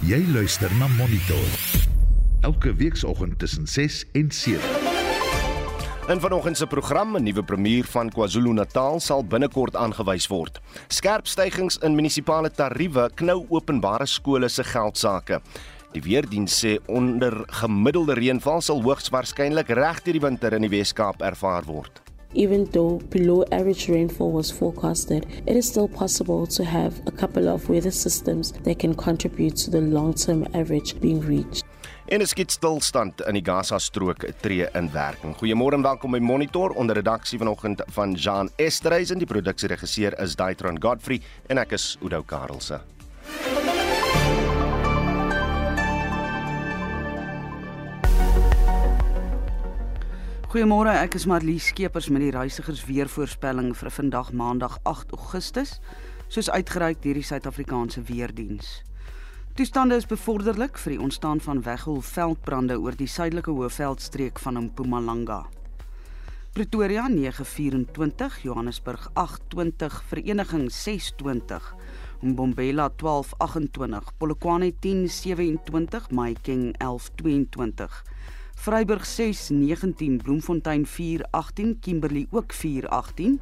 Jy luister na Monitor. Elke weekoggend tussen 6 en 7. In vanoggend se program 'n nuwe premier van KwaZulu-Natal sal binnekort aangewys word. Skerp stygings in munisipale tariewe knou openbare skole se geldsaake. Die weerdiens sê onder gemiddelde reënval sal hoogs waarskynlik reg deur die winter in die Wes-Kaap ervaar word. Even though below average rainfall was forecasted, it is still possible to have a couple of weather systems that can contribute to the long term average being reached. En 'n skietstilstand in die Gaza-strook tree in werking. Goeiemôre en welkom by Monitor onder redaksie vanoggend van Jean Esterhuizen. Die produksieregisseur is Daitron Godfrey en ek is Udo Karlse. Goeiemôre, ek is Marlie Skeepers met die reisigers weervoorspelling vir vandag Maandag 8 Augustus, soos uitgereik deur die Suid-Afrikaanse Weerdiens. Toestande is bevorderlik vir die ontstaan van weggolfveldbrande oor die suidelike hoofveldstreek van Mpumalanga. Pretoria 924, Johannesburg 820, Vereniging 620, Mbombela 1228, Polokwane 1027, Mahikeng 1122. Vryburg 619, Bloemfontein 418, Kimberley ook 418,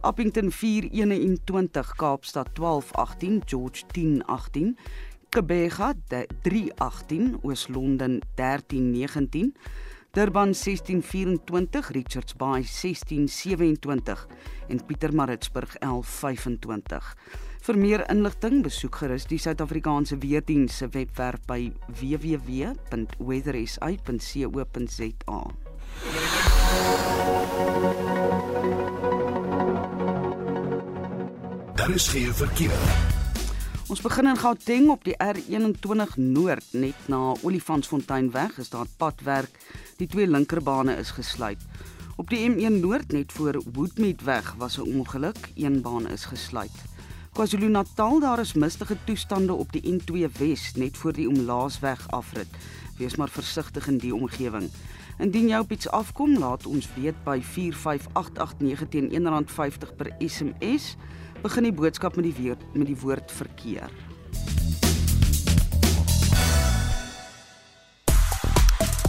Appington 421, Kaapstad 1218, George 1018, Kebega 318, Oos-London 1319, Durban 1624, Richards Bay 1627 en Pietermaritzburg 1125. Vir meer inligting besoek gerus die Suid-Afrikaanse Weerdienste se webwerf by www.weathersa.co.za. Daar is geen verkeer. Ons begin in Gauteng op die R21 Noord net na Olifantsfonteinweg is daar padwerk. Die twee linkerbane is gesluit. Op die M1 Noord net voor Woodmeadweg was 'n ongeluk, een baan is gesluit. KwaZulu-Natal daar is mistige toestande op die N2 Wes net voor die Omlaasweg afrit. Wees maar versigtig in die omgewing. Indien jy op iets afkom, laat ons weet by 45889 teen R1.50 per SMS. Begin die boodskap met die weer, met die woord verkeer.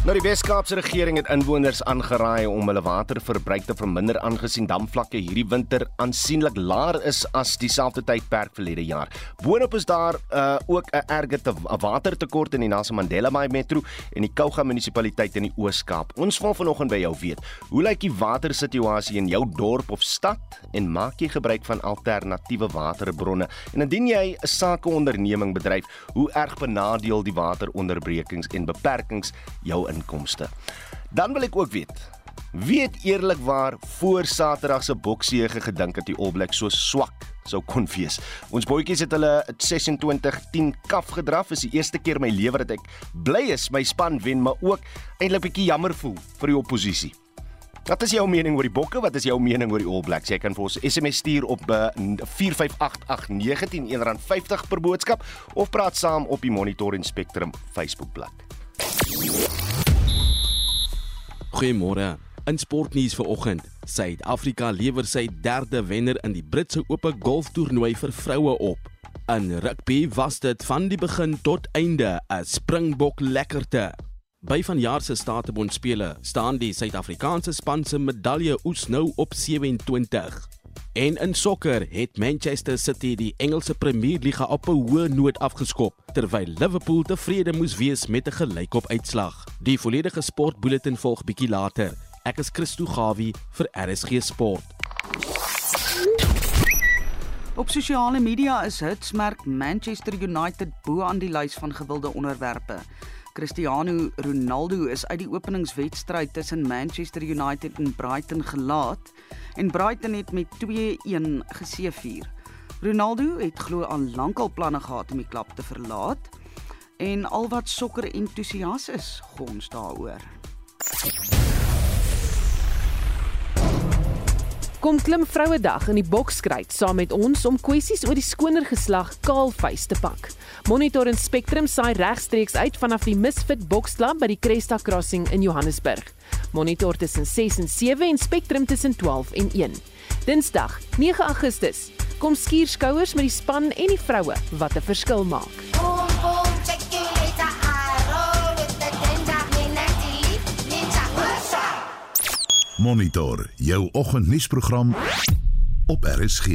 Nou die Wes-Kaapse regering het inwoners aangeraai om hulle waterverbruik te verminder aangesien damvlakke hierdie winter aansienlik laer is as dieselfde tydperk verlede jaar. Boonop is daar uh, ook 'n erge te watertekort in die Nelson Mandela Bay Metro en die Kouga munisipaliteit in die Oos-Kaap. Ons wil vanoggend by jou weet, hoe lyk die watersituasie in jou dorp of stad en maak jy gebruik van alternatiewe waterbronne? En indien jy 'n sakeonderneming bedryf, hoe erg benadeel die wateronderbrekings en beperkings jou inkomste. Dan wil ek ook weet, wie het eerlikwaar voor Saterdag se boksege gedink dat die All Blacks so swak sou kon wees? Ons boetjies het hulle 26-10 kaf gedraf. Is die eerste keer in my lewe dat ek bly is my span wen, maar ook eintlik bietjie jammer voel vir die oppositie. Wat is jou mening oor die bokke? Wat is jou mening oor die All Blacks? Jy kan vir ons SMS stuur op uh, 45889 R1.50 per boodskap of praat saam op die Monitor en Spectrum Facebookblad. Goeiemôre. In sportnuus vanoggend, Suid-Afrika lewer sy derde wenner in die Britse Ope golftoernooi vir vroue op. In rugby was dit van die begin tot einde 'n Springbok lekkerte. By vanjaar se Statebondspele staan die Suid-Afrikaanse span se medalje oes nou op 27. En in sokker het Manchester City die Engelse Premierliga op 'n hoë noot afgeskop, terwyl Liverpool tevrede moes wees met 'n gelykop uitslag. Die volledige sportbulletin volg bietjie later. Ek is Christo Gawie vir RSG Sport. Op sosiale media is hitsmerk Manchester United bo aan die lys van gewilde onderwerpe. Cristiano Ronaldo is uit die openingswedstryd tussen Manchester United en Brighton gelaat en Brighton het met 2-1 geseëvier. Ronaldo het glo al lankal planne gehad om die klub te verlaat en al wat sokker entoesias is, gons daaroor. Kom klim Vrouedag in die Bokskruit saam met ons om kwessies oor die skoner geslag kaalvuis te pak. Monitor en Spectrum saai regstreeks uit vanaf die Misfit Boksklub by die Cresta Crossing in Johannesburg. Monitor tussen 6 en 7 en Spectrum tussen 12 en 1. Dinsdag, 9 Augustus, Kom skuur skouers met die span en die vroue wat 'n verskil maak. Boom Monitor jou oggendnuusprogram op RSG.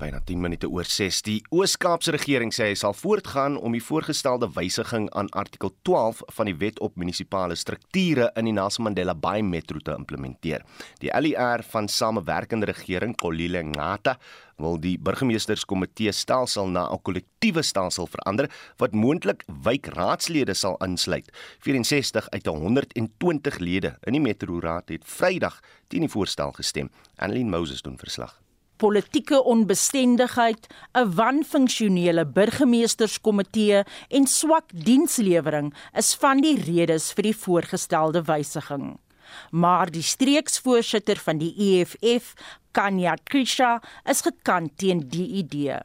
Byna 10 minute oor 6. Die Oos-Kaapse regering sê hy sal voortgaan om die voorgestelde wysiging aan artikel 12 van die Wet op Munisipale Strukture in die Nelson Mandela Bay Metro te implementeer. Die LER van Samewerkende Regering, Kolile Ngata, wil die burgemeesterskomitee stelsel na 'n kollektiewe stelsel verander wat moontlik wijkraadslede sal insluit. 64 uit 120 lede in die Metroraad het Vrydag teen die voorstel gestem. Annelien Moses doen verslag politieke onbestendigheid, 'n wanfunksionele burgemeesterskomitee en swak dienslewering is van die redes vir die voorgestelde wysiging. Maar die streeksvoorsitter van die EFF, Kanya Krisha, is gekant teen die idee.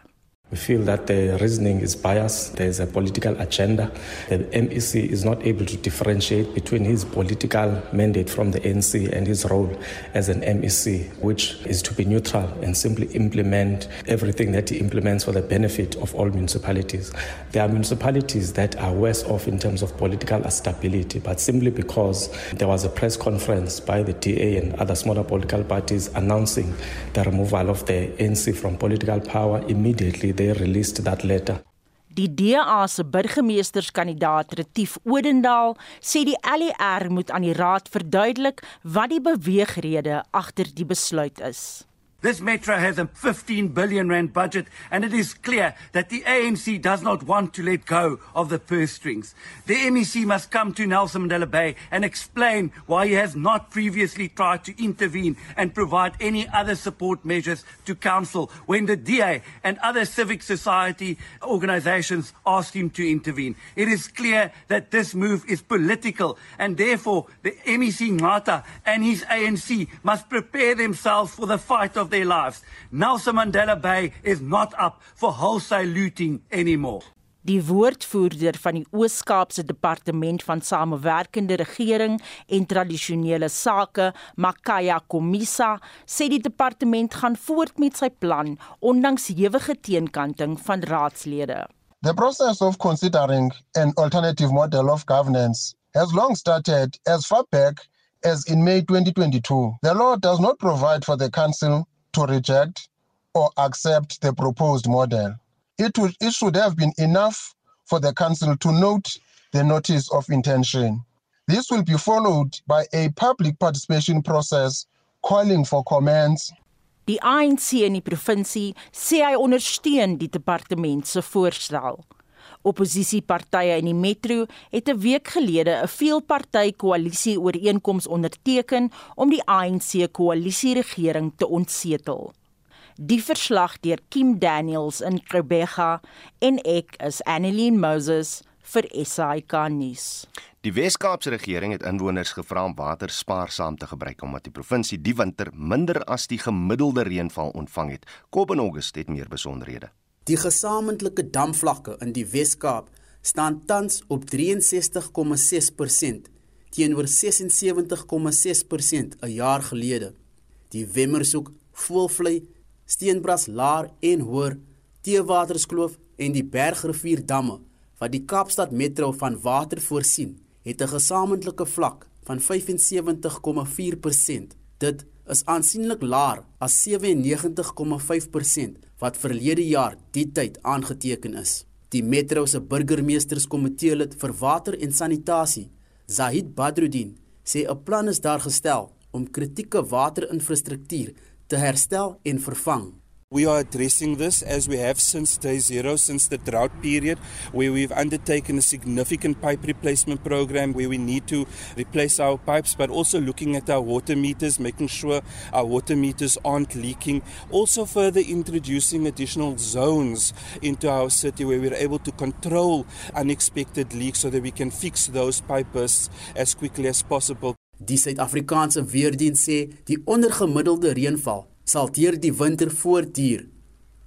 We feel that the reasoning is biased. There's a political agenda. The MEC is not able to differentiate between his political mandate from the NC and his role as an MEC, which is to be neutral and simply implement everything that he implements for the benefit of all municipalities. There are municipalities that are worse off in terms of political stability, but simply because there was a press conference by the DA and other smaller political parties announcing the removal of the NC from political power immediately they released that letter. Die DA se burgemeesterskandidaat Retief Odendaal sê die LER moet aan die raad verduidelik wat die beweegrede agter die besluit is. This metro has a 15 billion rand budget, and it is clear that the ANC does not want to let go of the purse strings. The MEC must come to Nelson Mandela Bay and explain why he has not previously tried to intervene and provide any other support measures to council when the DA and other civic society organizations asked him to intervene. It is clear that this move is political, and therefore the MEC Ngata and his ANC must prepare themselves for the fight of their lives. Nelson Mandela Bay is not up for wholesale looting anymore. Die woordvoerder van die Oos-Kaapse Departement van Samewerkende Regering en Tradisionele Sake, Makaya Komisa, sê die departement gaan voort met sy plan ondanks hewige teenkanting van raadslede. The process of considering an alternative model of governance has long started as far back as in May 2022. The law does not provide for the council to reject or accept the proposed model. It, would, it should have been enough for the council to note the notice of intention. This will be followed by a public participation process calling for comments Die ANC in die provinsie sê hy ondersteun die departement se voorstel. Opposisiepartye in die metro het 'n week gelede 'n veelparty koalisie ooreenkoms onderteken om die ANC koalisieregering te ontsetel. Die verslag deur Kim Daniels in Krebega en ek is Annelien Moses vir SAK nuus. Die Wes-Kaapse regering het inwoners gevra om water spaarsaam te gebruik omdat die provinsie die winter minder as die gemiddelde reënval ontvang het. Kobben August het meer besonderhede. Die gesamentlike damvlakke in die Wes-Kaap staan tans op 63,6% teenoor 76,6% 'n jaar gelede. Die Wemmersoek, Voelvlei, Steenbras Laar en Hoër, Teewaterskloof en die Bergrivier damme wat die Kaapstad Metro van water voorsien, het 'n gesamentlike vlak van 75,4%. Dit is aansienlik laer as 97,5% wat verlede jaar die tyd aangeteken is. Die Metro se burgemeesterskomitee lid vir water en sanitasie, Zahid Badruddin, sê 'n plan is daar gestel om kritieke waterinfrastruktuur te herstel en vervang. We are addressing this as we have since day zero, since the drought period, where we've undertaken a significant pipe replacement program where we need to replace our pipes, but also looking at our water meters, making sure our water meters aren't leaking. Also, further introducing additional zones into our city where we're able to control unexpected leaks so that we can fix those pipe bursts as quickly as possible. Die Suid-Afrikaanse weerdiens sê die ondergemiddelde reënval sal deur die winter voortduur.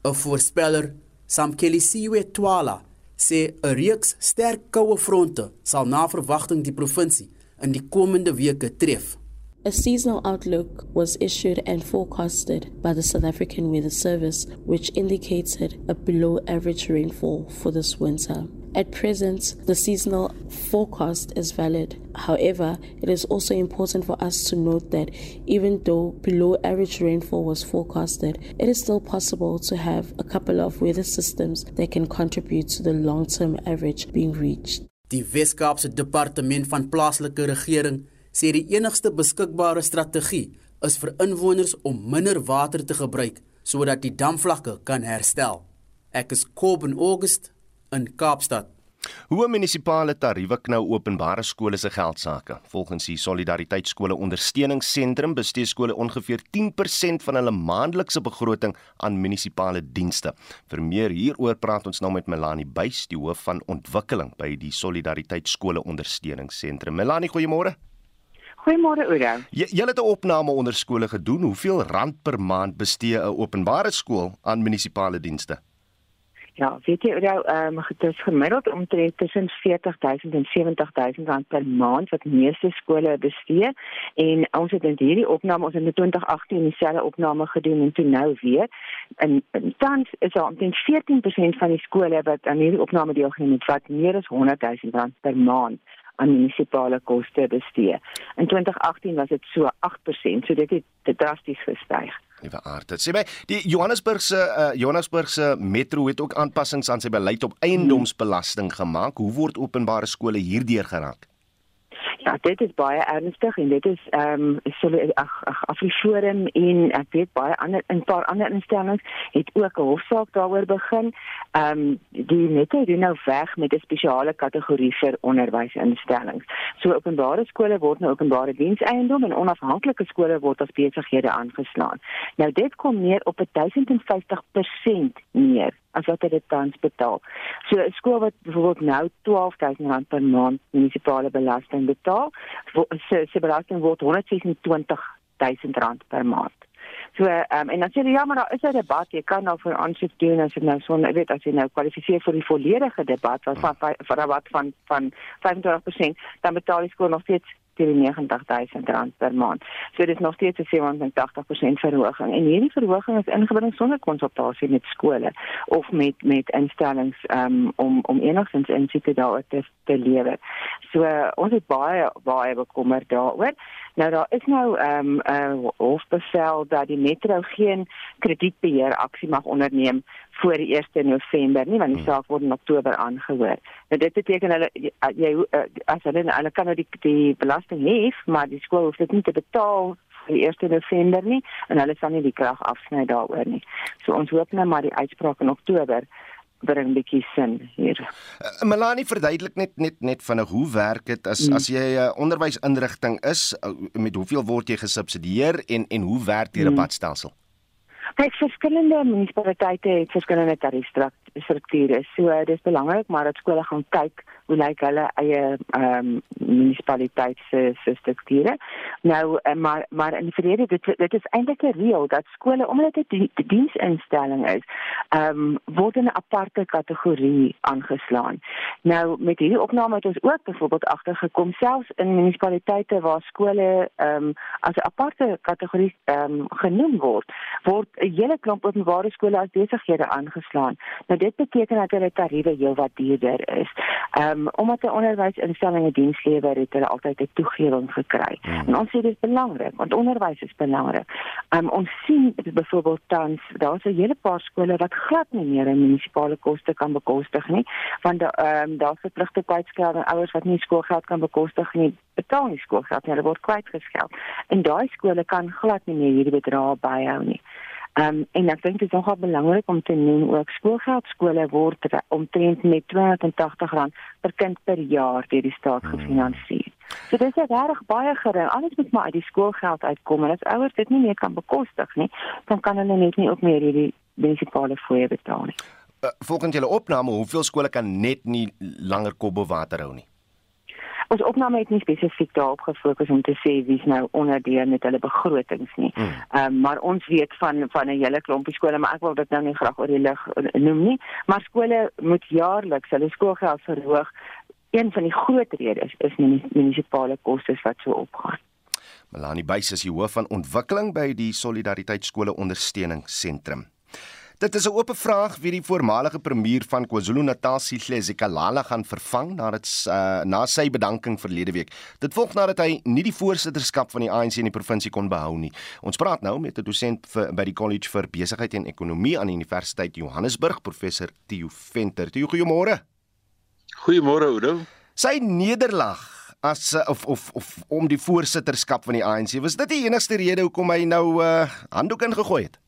'n Voorspeller, Samkelisiwe Twala, sê 'n reeks sterk koue fronte sal na verwagting die provinsie in die komende weke tref. A seasonal outlook was issued and forecasted by the South African Weather Service, which indicated a below average rainfall for this winter. At present, the seasonal forecast is valid. However, it is also important for us to note that even though below average rainfall was forecasted, it is still possible to have a couple of weather systems that can contribute to the long term average being reached. Die Wes-Kaapse Departement van Plaaslike Regering sê die enigste beskikbare strategie is vir inwoners om minder water te gebruik sodat die damvlakke kan herstel. Ek is Coben August in Kaapstad. Hoe munisipale tariewe knou openbare skole se geldsaake. Volgens die Solidariteitskole Ondersteuningsentrum bestee skole ongeveer 10% van hulle maandelikse begroting aan munisipale dienste. Vir meer hieroor praat ons nou met Melanie Buys, die hoof van ontwikkeling by die Solidariteitskole Ondersteuningsentrum. Melanie, goeiemôre. Goeiemôre Oudo. Jy jy het 'n opname onder skole gedoen. Hoeveel rand per maand bestee 'n openbare skool aan munisipale dienste? Ja, weet jy Oudo, ehm um, dit is gemiddeld omtrent tussen 40000 en 70000 rand per maand wat meeste skole bestee en ons het in hierdie opname ons het in 2018 dieselfde opname gedoen en toe nou weer. En, en tans is daar omtrent 14% van die skole wat aan hierdie opname deelgeneem het wat meer as 100000 rand per maand aan munisipale koste bestee. In 2018 was dit so 8%, so dit het drasties gestyg. Nuwe aard. Dit sê my die Johannesburg se uh, Johannesburg se metro het ook aanpassings aan sy beleid op eiendomsbelasting gemaak. Hoe word openbare skole hierdeur geraak? Ja, dit is baie ernstig en dit is ehm um, so ag ag Afriforum en ek weet baie ander 'n paar ander instellings het ook 'n hofsaak daaroor begin. Ehm um, die netto doen nou weg met 'n spesiale kategorie vir onderwysinstellings. So openbare skole word nou openbare dienseiendom en onafhanklike skole word as besighede aangeslaan. Nou dit kom neer op 1050% meer as wat dit tans betaal. So 'n skool wat byvoorbeeld nou R12000 per maand munisipale belasting betaal, se se belasting word R126000 per maand. So um, en dan sê jy ja, maar daar is 'n debat, jy kan vir aansoek doen as jy nou so weet as jy nou kwalifiseer vir die volledige debat wat van van wat van van 25%, dan betaal die skool nog steeds teen 90000 rand per maand. So dit is nog steeds 'n 87% verhoging. En hierdie verhoging is ingebring sonder konsultasie met skole of met met instellings um, om om enigstens insig daaroor te, te lewer. So uh, ons is baie baie bekommerd daaroor. Nou daar is nou ehm, 'n um, uh, hofbevel dat die metro geen kredietbeheer aksie mag onderneem voor die 1 November nie want die saak word in Oktober aangehoor. Nou dit beteken hulle jy as hulle hulle kan nou die die belasting hê, maar die skool hoef dit nie te betaal vir die 1 November nie en hulle sal nie die krag afsny daaroor nie. So ons hoop nou maar die uitspraak in Oktober bring 'n bietjie sin hier. Uh, Melanie verduidelik net net net vinnig hoe werk dit as mm. as jy 'n uh, onderwysinrigting is uh, met hoeveel word jy gesubsidieer en en hoe werk die mm. rabatstelsel? Kyk, verskillende munisipaliteite het verskillende tariefstrukture. So dis belangrik maar dat skole gaan kyk hoe lyk hulle eie ehm um, munisipaliteit se se strukture. Nou uh, maar maar in die verlede dit dit is eintlik 'n reël dat skole omdat dit 'n die diensinstelling is, ehm um, word in 'n aparte kategorie aangeslaan. Nou met hierdie opname het ons ook byvoorbeeld agtergekom selfs in munisipaliteite waar skole ehm um, as 'n aparte kategorie ehm um, genoem word, word 'n hele klomp openbare skole as besighede aangeslaan. Nou dit beteken dat hulle tariewe heelwat duurder is. Ehm um, omdat 'n onderwysinstelling 'n diens lewer, het hulle altyd 'n toegewing gekry. Hmm. En ons sê dit is belangrik, want onderwys is belangrik. Um, ons sien byvoorbeeld tans daar's 'n hele paar skole wat glad nie meer 'n munisipale koste kan bekostig nie, want ehm um, daar's verpligte kwytskeld aan ouers wat nie skoolgeld kan bekostig nie, betaal nie skoolgeld nie, hulle word kwytgeskeld. En daai skole kan glad nie meer hierdie bedrae byhou nie. Um, en ek dink dit is nogal belangrik om te noem ook skoolgeld skole word omtrent met R280 per kind per jaar deur die staat hmm. gefinansier. So dit is regtig baie gering. Alles moet maar uit die skoolgeld uitkom en as ouers dit nie meer kan bekostig nie, dan kan hulle net nie ook meer hierdie munisipale fooie betaal nie. Uh, volgens julle opname, hoeveel skole kan net nie langer kop bo water hou nie? Ons opname het nie spesifiek daarop gefokus om te sê wie's nou onderdeel met hulle begrotings nie. Hmm. Ehm mm. um, maar ons weet van van 'n hele klompie skole, maar ek wil dit nou nie graag oor die lig noem nie, maar skole moet jaarliks hulle skoolgeld verhoog. Een van die groot redes is munisipale kostes wat so opgaan. Melanie Buys is die hoof van ontwikkeling by die Solidariteit Skole Ondersteuningsentrum. Dit is 'n oop vraag wie die voormalige premier van KwaZulu-Natal, Sihle Zikalala, gaan vervang nadat uh, na sy bedanking verlede week. Dit volg nadat hy nie die voorsitterskap van die ANC in die provinsie kon behou nie. Ons praat nou met 'n dosent vir, by die College vir Besigheid en Ekonomie aan die Universiteit Johannesburg, professor Theo Venter. Theo, goeiemôre. Goeiemôre, Oudo. Sy nederlaag as uh, of of of om die voorsitterskap van die ANC, was dit die enigste rede hoekom hy nou uh, handdoek ingegooi het?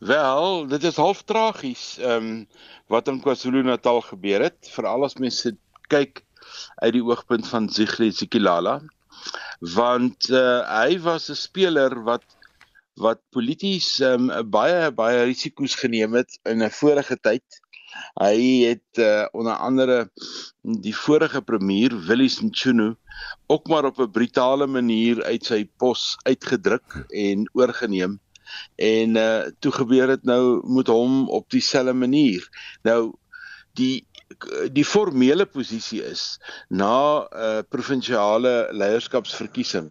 Wel, dit is half tragies ehm um, wat in KwaZulu-Natal gebeur het, veral as mense kyk uit die oogpunt van Zigli Zikilala. Want uh, hy was 'n speler wat wat polities um, baie baie risiko's geneem het in 'n vorige tyd. Hy het uh, onder andere die vorige premier Willis Mchunu ook maar op 'n brutale manier uit sy pos uitgedruk en oorgeneem en uh toe gebeur dit nou met hom op dieselfde manier. Nou die die formele posisie is na 'n uh, provinsiale leierskapsverkiesing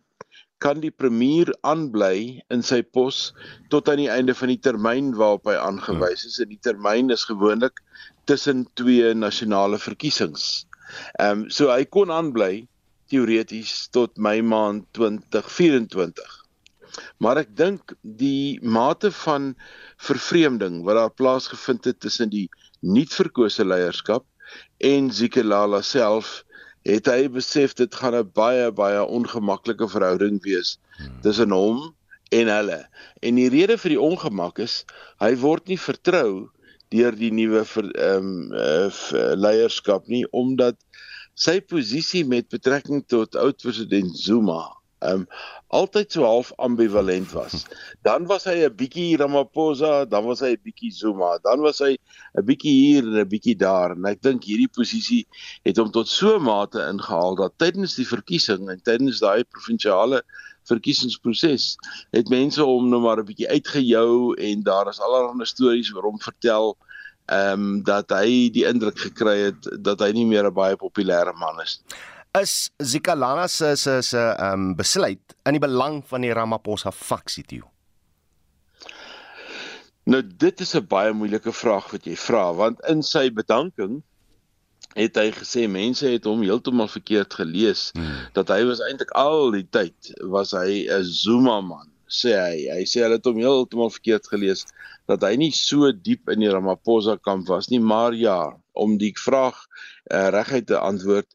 kan die premier aanbly in sy pos tot aan die einde van die termyn waarop hy aangewys is en die termyn is gewoonlik tussen twee nasionale verkiesings. Ehm um, so hy kon aanbly teoreties tot Mei maand 2024. Maar ek dink die mate van vervreemding wat daar plaasgevind het tussen die nuut verkose leierskap en Zikalala self het hy besef dit gaan 'n baie baie ongemaklike verhouding wees tussen hom en hulle. En die rede vir die ongemak is hy word nie vertrou deur die nuwe ehm um, uh, leierskap nie omdat sy posisie met betrekking tot oud president Zuma um altyd so half ambivalent was. Dan was hy 'n bietjie Ramaphosa, dan was hy 'n bietjie Zuma, dan was hy 'n bietjie hier en 'n bietjie daar. En ek dink hierdie posisie het hom tot so 'n mate ingehaal dat tydens die verkiesing en tydens daai provinsiale verkiesingsproses het mense hom nou maar 'n bietjie uitgejou en daar is allerlei stories oor hom vertel ehm um, dat hy die indruk gekry het dat hy nie meer 'n baie populêre man is nie is Zikalala se se se um, besluit in die belang van die Ramaphosa faksie toe? Nou dit is 'n baie moeilike vraag wat jy vra want in sy bedanking het hy gesê mense het hom heeltemal verkeerd gelees hmm. dat hy was eintlik al die tyd was hy 'n Zuma man sê hy hy sê hulle het hom heeltemal verkeerd gelees dat hy nie so diep in die Ramaphosa kamp was nie maar ja om die vraag uh, reguit te antwoord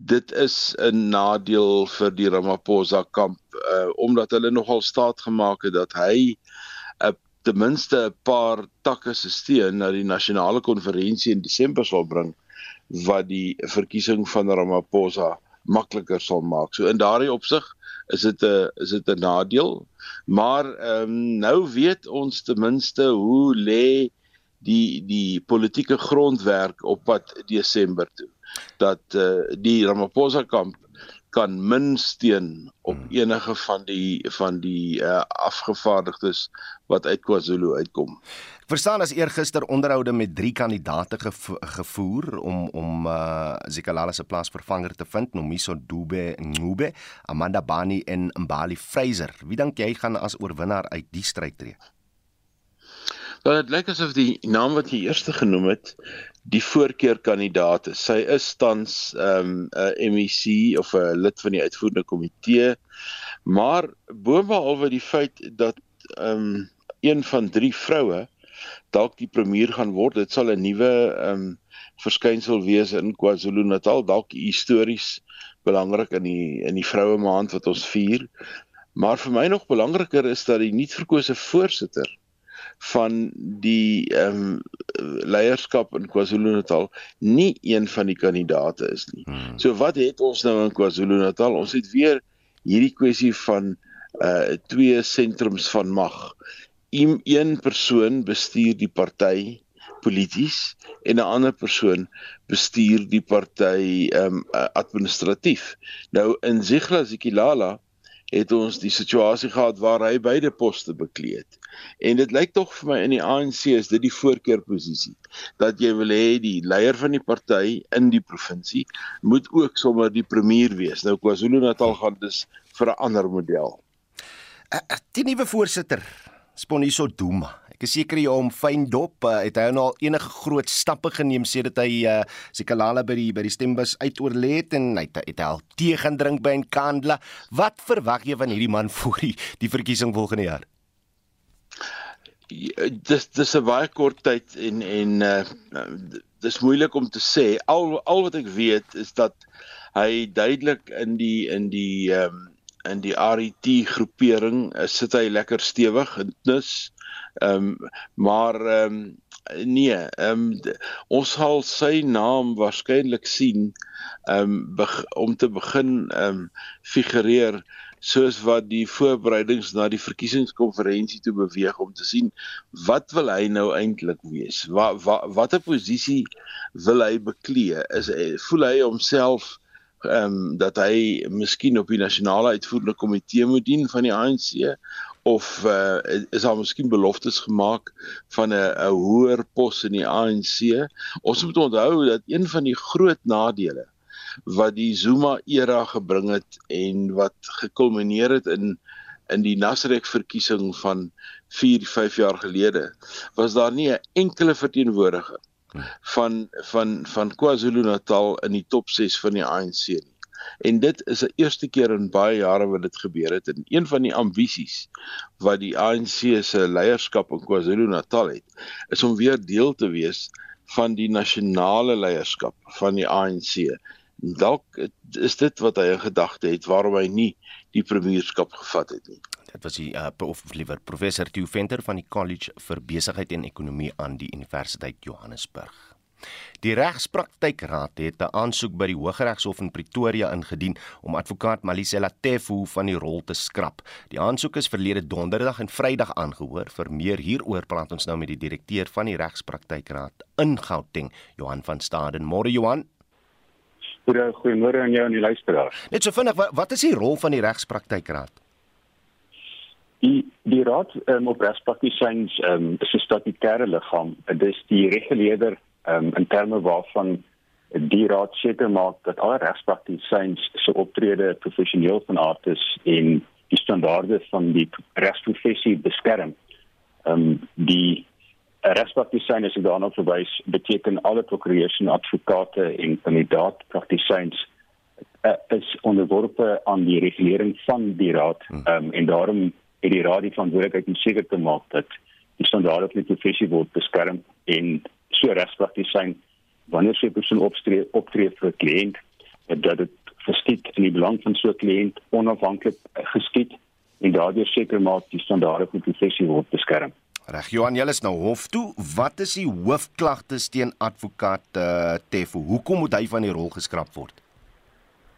dit is 'n nadeel vir die Ramaphosa kamp uh, omdat hulle nogal staat gemaak het dat hy uh, ten minste 'n paar takke se steen na die nasionale konferensie in Desember sal bring wat die verkiesing van Ramaphosa makliker sal maak. So in daardie opsig is dit 'n is dit 'n nadeel. Maar ehm um, nou weet ons ten minste hoe lê die die politieke grondwerk op pad Desember toe dat uh, die Ramaphosa kamp kan min steun op hmm. enige van die van die uh, afgevaardigdes wat uit KwaZulu uitkom. Ek verstaan as eergister onderhoude met 3 kandidaate gevo gevoer om om uh, Zikalala se plaasvervanger te vind, Nomiso Dube Ngube, Amanda Bani en Mbali Fraser. Wie dink jy gaan as oorwinnaar uit die stryd tree? Wel dit lyk asof die naam wat jy eers genoem het, die voorkeurkandidaat is. Sy is tans ehm, 'n um, MEC of 'n lid van die uitvoerende komitee. Maar boonbehalwe die feit dat ehm um, een van drie vroue dalk die premier gaan word, dit sal 'n nuwe ehm um, verskynsel wees in KwaZulu-Natal, dalk histories belangrik in die in die vroue maand wat ons vier. Maar vir my nog belangriker is dat die nuut verkose voorsitter van die ehm um, leierskap in KwaZulu-Natal nie een van die kandidate is nie. Hmm. So wat het ons nou in KwaZulu-Natal? Ons het weer hierdie kwessie van uh twee sentrums van mag. Een persoon bestuur die party polities en 'n ander persoon bestuur die party ehm um, administratief. Nou in Zigla Zikilala het ons die situasie gehad waar hy beide poste bekleed het. En dit lyk tog vir my in die ANC is dit die voorkeurposisie dat jy wil hê die leier van die party in die provinsie moet ook sommer die premier wees. Nou KwaZulu-Natal gaan dus vir 'n ander model. Die nuwe voorsitter, Sponiso Duma. Ek is seker jy hom fyn dop. Uh, het hy nou al enige groot stappe geneem sedert hy uh, Sikalala by die by die stembus uitoorlê het en hy het, al tee gaan drink by Nkandla. Wat verwag jy van hierdie man voor die, die verkiesing volgende jaar? Ja, dis dis 'n baie kort tyd en en uh, dis moeilik om te sê. Al al wat ek weet is dat hy duidelik in die in die um, in die RET groepering uh, sit hy lekker stewig en dus ehm um, maar ehm um, nee, ehm um, ons sal sy naam waarskynlik sien ehm um, om te begin ehm um, figureer soos wat die voorbereidings na die verkiesingskonferensie toe beweeg om te sien wat wil hy nou eintlik wees? Wat wat watter posisie wil hy beklee? Is voel hy homself ehm um, dat hy miskien op die nasionale uitvoerende komitee moet dien van die ANC of uh, is daar miskien beloftes gemaak van 'n 'n hoër pos in die ANC? Ons moet onthou dat een van die groot nadele wat die Zuma era gebring het en wat gekulmineer het in in die Nasrek verkiesing van 4 5 jaar gelede was daar nie 'n enkele verteenwoordiger van van van KwaZulu-Natal in die top 6 van die ANC nie. En dit is 'n eerste keer in baie jare wat dit gebeur het en een van die ambisies wat die ANC se leierskap in KwaZulu-Natal het, is om weer deel te wees van die nasionale leierskap van die ANC dalk is dit wat hy in gedagte het waarom hy nie die premierskap gevat het nie. Dit was die uh, of liewer professor Theo Venter van die College vir Besigheid en Ekonomie aan die Universiteit Johannesburg. Die Regspraktykraad het 'n aansoek by die Hooggeregshof in Pretoria ingedien om advokaat Malisela Tefu van die rol te skrap. Die aansoek is verlede donderdag en Vrydag aangehoor. Vir meer hieroor praat ons nou met die direkteur van die Regspraktykraad in Gauteng, Johan van Staden. Môre Johan. Goeie goeiemôre aan jou en die luisteraars. Net so vinnig, wat, wat is die rol van die regspraktykraad? Die die raad um, op regspraktisyns um, is 'n statutêre liggaam. Dit is die reguleerder um, in terme waarvan die raad seker maak dat alle regspraktisyns se optrede professioneel van aard is en die standaarde van die regsprofessie beskerm. Ehm um, die regspraktisyn as ek daarna verwys beteken alle prokureurs en advokate en kandidaat praktisyns uh, is onderworpe aan die regulering van die raad um, en daarom het die raad die verantwoordelikheid om seker te maak dat die standaarde van die professie word beskerm en so regspraktisyn wanneer sy persoon optree optree vir 'n kliënt dat dit geskied in die belang van so 'n kliënt onafhanklik geskied en daardeur seker maak die standaarde van die professie word beskerm. Reg, Johan, jy is nou hof toe. Wat is die hoofklagtes teen advokaat uh, Tefo? Hoekom moet hy van die rol geskraap word?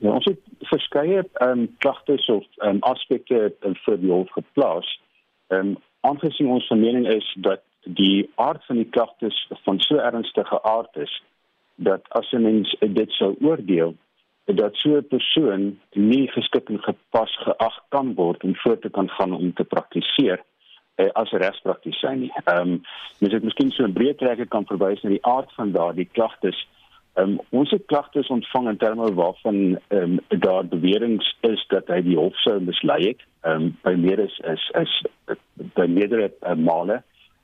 Ja, ons het verskeie um, klagtes of um, aspekte vir die hof geplaas. Ehm um, aangesien ons van mening is dat die aard van die klagtes van so ernstige aard is dat as 'n mens dit sou oordeel dat so 'n persoon nie geskik en gepas geag kan word om voort te kan gaan om te praktiseer eh, as regspraktisyn nie. Ehm um, mens het miskien so 'n breë trekker kan verwys na die aard van daardie klagtes. Um, ons het klagtes ontvang in terme waarvan um, daar beweringe is dat hy die hof sou mislei het. Um, by meer is is is by meerdere uh, male.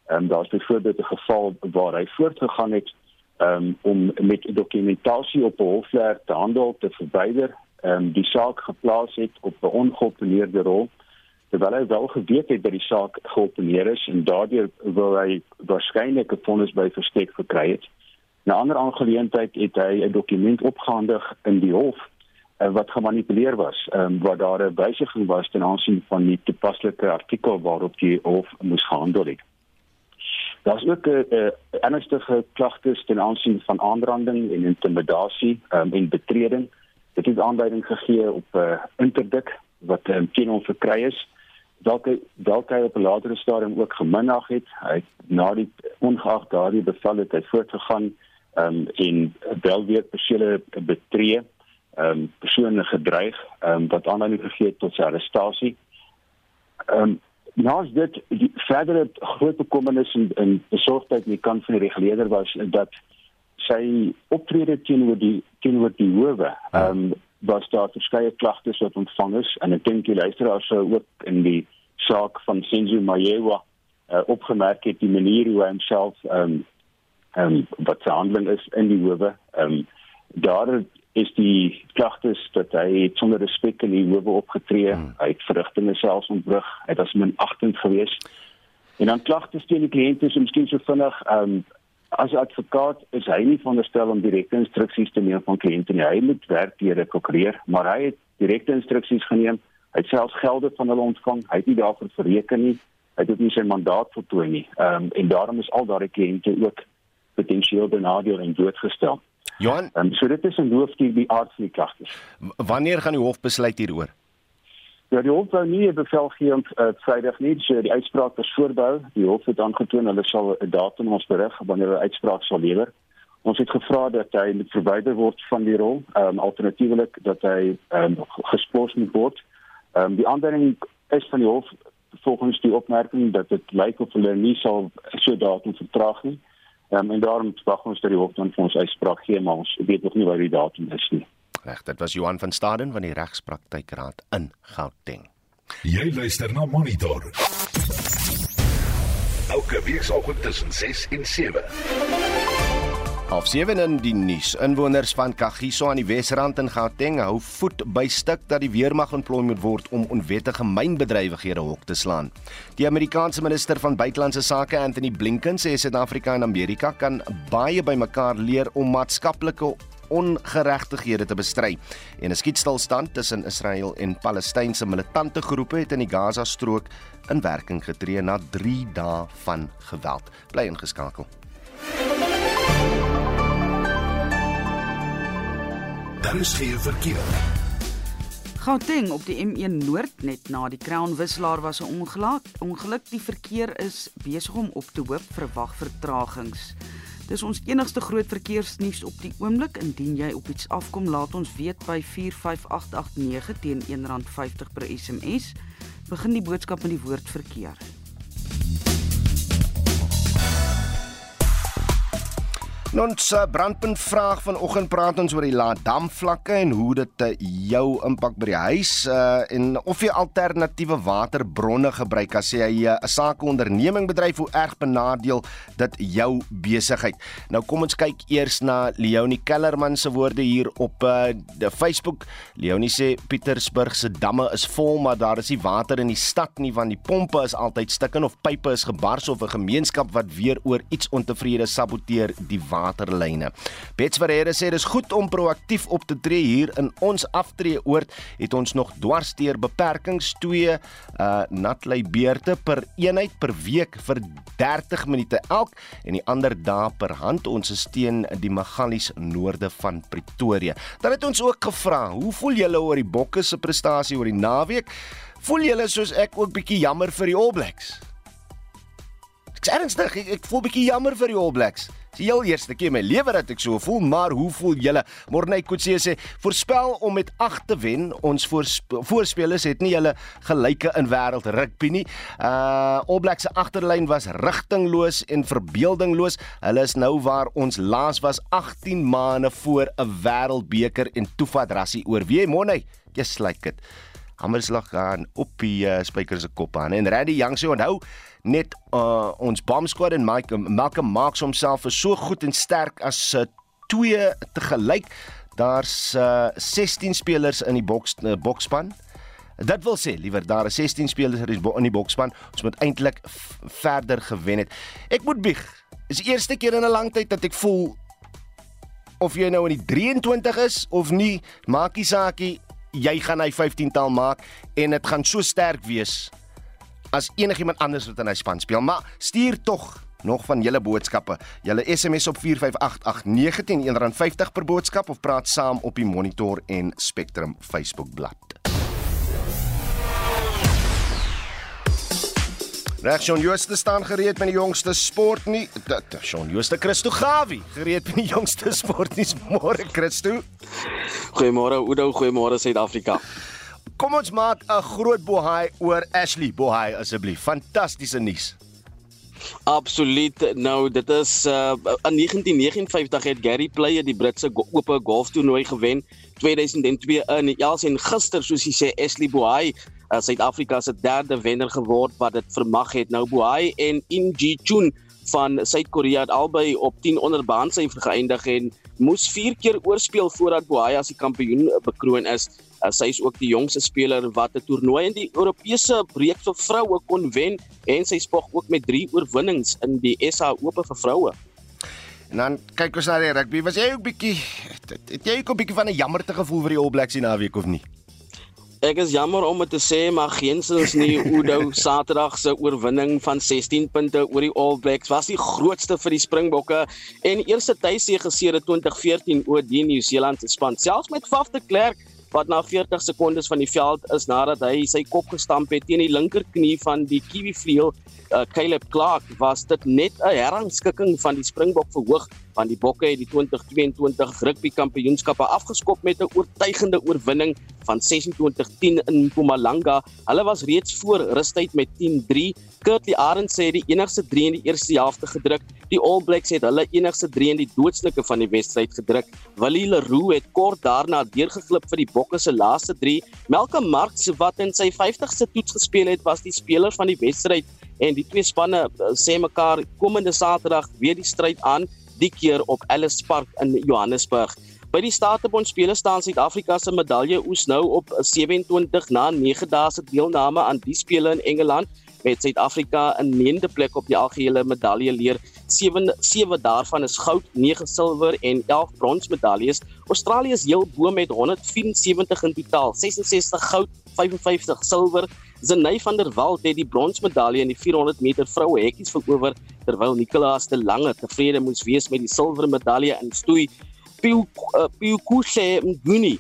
Um, daar's byvoorbeeld 'n geval waar hy voortgegaan het um, om met dokumentasie op 'n hofleer te handel te verwyder, um, die saak geplaas het op 'n ongeopeneerde rol terwyl hy wel geweet het dat die saak geopeneer is en daardeur wil hy waarskynlik 'n vonnis by verstek verkry het. 'n ander aangeleentheid het hy 'n dokument opgehandig in die hof uh, wat gemanipuleer was, um, waar daar 'n wysiging was ten aansien van die toepaslike artikel waarop die hof moes gehandel het. Daar's ook 'n uh, ernstige klagtes ten aansien van aanranding en intimidasie um, en betreding. Dit het aanleiding gegee op 'n uh, interdik wat um, teen hom verkry is dalk dalk hy op 'n latere stadium ook geminag het. Hy na die ongeag daardie bevel het hy voortgegaan ehm um, en wel weer persele betree, ehm um, persone gedreig, ehm um, wat aanleiding gegee het tot sy arrestasie. Ehm um, is dit die verdere groot bekommernis en, en besorgdheid aan die kant van die reguleerder was dat sy optrede teenoor die teenoor die howe ehm um, was daar verskeie klagtes wat ontvang is en ek dink die luisteraars sou ook in die saak van Senzo Mayewa uh, opgemerk het die manier hoe hy homself ehm um, ehm um, wat sy handeling is in die howe. Ehm um, daar is die klagtes dat hy het sonder respek in die howe opgetree, hmm. hy het verrigtinge selfs ontbrug, hy was minagtend geweest. En dan klagtes teen die kliënte is miskien so vinnig ehm um, as 'n advokaat is hy nie veronderstel om direkte instruksies te neem van kliënte nie. Hy moet werk deur 'n prokureur, maar hy het direkte instruksies geneem. Hy het selfs gelde van hulle ontvang. Hy het nie daarvoor bereken nie. Hy het ook nie sy mandaat voltooi nie. Ehm um, en daarom is al daardie kliënte ook potensieel benadeel en doodgestel. Johan, um, so dit is 'n hoof die die aard van die klagtes. Wanneer gaan die hof besluit hieroor? Ja, die hof wou nie 'n bevel gee om uh, Vrydag nie, so die uitspraak is voorbehou. Die hof het aangetoon hulle sal 'n datum ons berig wanneer hulle uitspraak sal lewer. Ons het gevra dat hy moet verwyder word van die rol, ehm um, alternatiefelik dat hy ehm um, gespors moet word. Ehm um, die aanduiding is van die hof volgens die opmerking dat dit lyk of hulle nie sal so datum vertraag nie. Um, en daarom wag ons dat die hof dan vir ons uitspraak gee, maar ons weet nog nie wat die datum is nie. Reg, dit was Johan van Staden van die Regspraktykraad in Gauteng. Jy luister na Monitor. Elke weekoggend tussen 6 en 7. Half 7 in die nuus. Inwoners van Kagiso aan die Wesrand in Gauteng hou voet by stuk dat die weermag ontplooi moet word om onwettige mynbedrywighede hok te slaan. Die Amerikaanse minister van buitelandse sake, Anthony Blinken, sê Suid-Afrika en Amerika kan baie by mekaar leer om maatskaplike ongeregtighede te bestry. En 'n skietstilstand tussen Israel en Palestynse militante groepe het in die Gaza-strook in werking getree na 3 dae van geweld. Bly ingeskakel. Daar is geen verkeer. Gauteng op die M1 Noord net na die Crown wisselaar was 'n ongeluk. Ongeluk die verkeer is besig om op te hoop verwag vertragings. Dis ons enigste groot verkeersnuus op die oomblik. Indien jy op iets afkom, laat ons weet by 45889 teen R1.50 per SMS. Begin die boodskap met die woord verkeer. Ons uh, brandpunt vraag vanoggend praat ons oor die Laadam vlakke en hoe dit uh, jou impak by die huis uh, en of jy alternatiewe waterbronne gebruik as jy 'n uh, sake onderneming bedryf hoe erg benadeel dit jou besigheid. Nou kom ons kyk eers na Leonie Kellerman se woorde hier op uh, Facebook. Leonie sê Pietersburg se damme is vol maar daar is nie water in die stad nie want die pompe is altyd stukkend of pype is gebars of 'n gemeenskap wat weer oor iets ontevrede saboteer die waterlyne. Bets Ferreira sê dis goed om proaktief op te tree hier in ons aftree oord het ons nog dwarsteer beperkings 2 uh natlei beurte per eenheid per week vir 30 minute elk en die ander dae per hand ons is teen die Magalies noorde van Pretoria. Dan het ons ook gevra, hoe voel julle oor die Bokke se prestasie oor die naweek? Voel julle soos ek ook bietjie jammer vir die All Blacks? Ek's ernstig, ek, ek voel bietjie jammer vir die All Blacks. Dis die heel eerste keer in my lewe dat ek so voel, maar hoe voel julle? Morney Kutse sê, voorspel om met 8 te wen. Ons voorspelers het nie hulle gelyke in wêreld rugby nie. Uh All Blacks se agterlyn was rigtingloos en verbeeldingloos. Hulle is nou waar ons laas was 18 maande voor 'n wêreldbeker en toevat rassie oor. Wie Morney? Just like it. Hammerslag gaan op die uh, spykers se kop aan. En Randy Young sê onthou net uh, ons bomb squad en Mike Malcolm Marks homself is so goed en sterk as uh, twee te gelyk. Daar's uh, 16 spelers in die boks uh, boksspan. Dit wil sê, liewer daar is 16 spelers in die boksspan. Ons moet eintlik verder gewen het. Ek moet bieg. Is die eerste keer in 'n lang tyd dat ek voel of jy nou in die 23 is of nie, maakie saakie, jy gaan hy 15 taal maak en dit gaan so sterk wees as enigiemand anders wat in hy span speel. Maar stuur tog nog van julle boodskappe. Julle SMS op 45889 R1.50 per boodskap of praat saam op die Monitor en Spectrum Facebook bladsy. Reg, Shaun Jooste staan gereed met die jongste sport nie. Shaun Jooste Christo Gawie, gereed met die jongste sport nie. Môre Christo. Goeiemôre Oudo, goeiemôre Suid-Afrika. Kom ons maak 'n groot bohaai oor Ashley Bohaai asseblief. Fantastiese nuus. Absoluut. Nou, dit is uh in 1959 het Gary Player die Britse go ope golftoernooi gewen. 2002 in Els en gister soos jy sê Ashley Bohai uh, Suid-Afrika se derde wenner geword wat dit vermag het. Nou Bohai en In Ji Chun van Suid-Korea het albei op 10 onder baansyfer geëindig en moes 4 keer oorspeel voordat Bohai as die kampioen bekroon is. Uh, sy is ook die jongste speler wat 'n toernooi in die Europese breek vir vroue kon wen en sy spog ook met 3 oorwinnings in die SA Ope vir vroue. En dan kyk ons na die rugby. Was jy ook bietjie het, het jy ook 'n bietjie van 'n jammerte gevoel vir die All Blacks hier naweek of nie? Ek is jammer om dit te sê, maar geensins nie Oudo Saterdag se oorwinning van 16 punte oor die All Blacks was die grootste vir die Springbokke en eerste tuissege sedert 2014 oor die Nieu-Seeland se span. Selfs met Faf de Klerk wat na 40 sekondes van die veld is nadat hy sy kop gestamp het teen die linkerknie van die Kiwi vleuel uh, Caleb Clark was dit net 'n herrangskikking van die Springbok verhoog want die Bokke het die 2022 rugby kampioenskappe afgeskop met 'n oortuigende oorwinning van 26-10 in Mpumalanga. Hulle was reeds voor rustyd met 10-3. Kurtley Arends sê die enigste 3 in die eerste helfte gedruk. Die All Blacks het hulle enigste 3 in die doodslike van die wedstryd gedruk. Willie Leroux het kort daarna deurgeglip vir die Bokke se laaste 3. Malcolm Marx wat in sy 50ste toets gespeel het, was die speler van die wedstryd en die twee spanne uh, sê mekaar komende Saterdag weer die stryd aan die keer op Ellis Park in Johannesburg. By die Statebond spele staan Suid-Afrika se medalje oes nou op 27 na 9 dae se deelname aan die spele in Engeland met Suid-Afrika in 9de plek op die algehele medalje leer. 7 7 daarvan is goud, 9 silwer en 11 brons medaljes. Australië is heel bo met 174 in totaal, 66 goud, 55 silwer. Zenay van der Walt het die bronsmedalje in die 400 meter vroue hekkies verower terwyl Nicolaas de Lange tevrede moes wees met die silwermedalje in stoei. Piu uh, Piu Kuse Nguni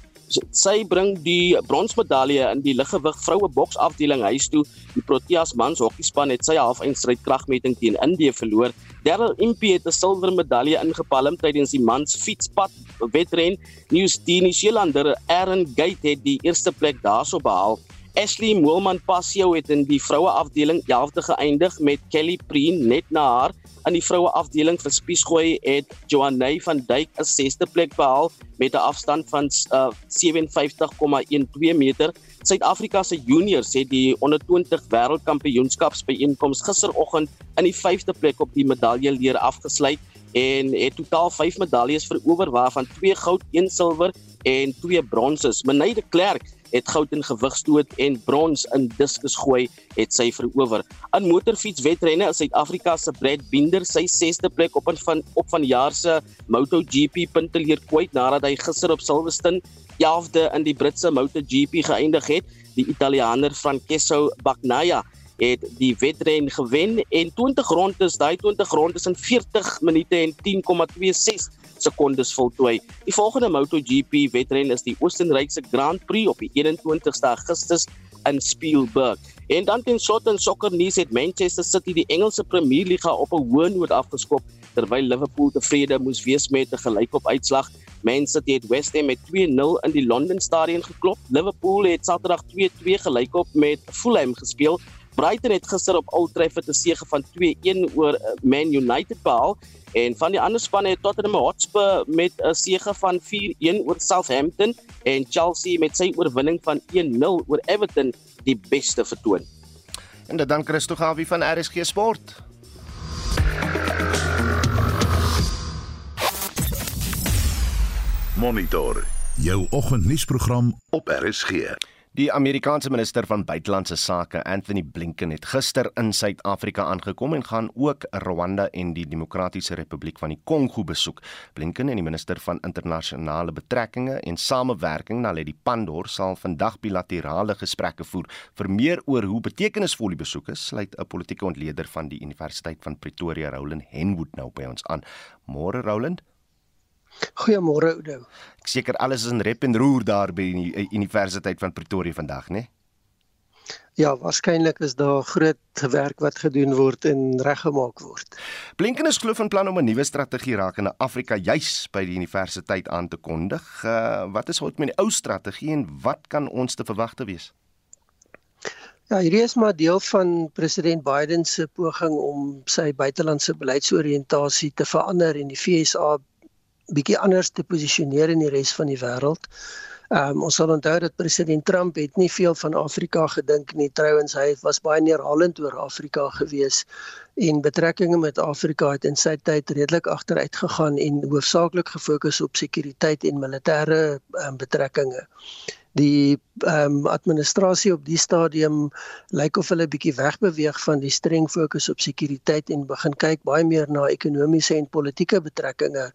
sy bring die bronsmedalje in die liggewig vroue boksafdeling huis toe. Die Proteas mans hokkiespan het sy halfeindstryd kragmeting teen Indië verloor. Daryl Impey het 'n silwermedalje ingepalm tydens die mans fietspad wedren. Nieu-Seelander Aaron Gate het die eerste plek daarso behaal. Ashley Moelman Passio het in die vroue afdeling 11de geëindig met Kelly Preen net na haar. In die vroue afdeling vir spiesgooi het Joanne van Duyk 'n 6de plek behaal met 'n afstand van uh, 57,12 meter. Suid-Afrika se juniors het die onder 20 wêreldkampioenskapsbyeenkoms gisteroggend in die 5de plek op die medalje leer afgesluit en het totaal 5 medaljes verower waarvan 2 goud, 1 silwer en 2 bronses. Meneide Klerk het goud in gewigstoot en brons in diskus gooi het sy verower. In motorfietswedrenne is Suid-Afrika se Brad Binder sy 6de plek op van op van jaar se MotoGP punte leer kwyt nadat hy gister op Silverstone 11de in die Britse MotoGP geëindig het. Die Italiaaner Francesco Bagnaia het die wedren gewen en 20 rondes, daai 20 rondes in 40 minute en 10,26 sekondes voltooi. Die volgende MotoGP wedren is die Oostenrykse Grand Prix op die 21ste Augustus in Spielberg. En dan ten slotte in sokkernuus het Manchester City die Engelse Premier Liga op 'n hoë noot afgeskop terwyl Liverpool tevrede moes wees met 'n gelykop uitslag. Man City het West Ham met 2-0 in die London Stadion geklop. Liverpool het Saterdag 2-2 gelykop met Fulham gespeel. Brighton het gister op Old Trafford 'n sege van 2-1 oor eh, Man United behaal en van die ander spanne het Tottenham Hotspur met 'n sege van 4-1 oor Southampton en Chelsea met sy oorwinning van 1-0 oor Everton die beste vertoon. En dit dan Christo Gawie van RSG Sport. Monitor jou oggendnuusprogram op RSG. Die Amerikaanse minister van buitelandse sake, Anthony Blinken, het gister in Suid-Afrika aangekom en gaan ook Rwanda en die Demokratiese Republiek van die Kongo besoek. Blinken en die minister van internasionale betrekkinge en samewerking, Naledi Pandor, sal vandag bilaterale gesprekke voer. Vir meer oor hoe betekenisvol die besoek is, sluit 'n politieke ontleder van die Universiteit van Pretoria, Roland Henwood, nou by ons aan. Môre Roland. Goeiemôre Oudo. Ek seker alles is in rep en roer daar by die Universiteit van Pretoria vandag, né? Ja, waarskynlik is daar groot werk wat gedoen word en reggemaak word. Blinken is glo van plan om 'n nuwe strategie rakende Afrika juis by die universiteit aan te kondig. Uh, wat is wat met die ou strategie en wat kan ons te verwagte wees? Ja, hierdie is maar deel van president Biden se poging om sy buitelandse beleidsoriëntasie te verander en die FSA bietjie anders te posisioneer in die res van die wêreld. Ehm um, ons sal onthou dat president Trump het nie veel van Afrika gedink nie. Trouwens, hy was baie neerhalend oor Afrika gewees en betrekkinge met Afrika het in sy tyd redelik agteruit gegaan en hoofsaaklik gefokus op sekuriteit en militêre um, betrekkinge. Die ehm um, administrasie op die stadium lyk of hulle bietjie wegbeweeg van die streng fokus op sekuriteit en begin kyk baie meer na ekonomiese en politieke betrekkinge.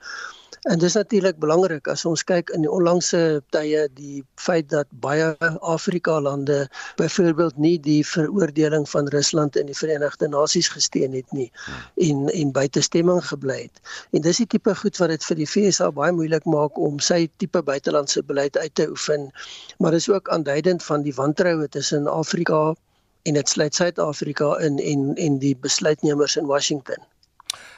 En dis natuurlik belangrik as ons kyk in die onlangse tye die feit dat baie Afrika lande byvoorbeeld nie die veroordeling van Rusland in die Verenigde Nasies gesteun het nie en en buite stemming gebly het. En dis die tipe goed wat dit vir die FSA baie moeilik maak om sy tipe buitelandse beleid uit te oefen. Maar dis ook aanduidend van die wantroue tussen Afrika en dit sluit Suid-Afrika in en en die besluitnemers in Washington.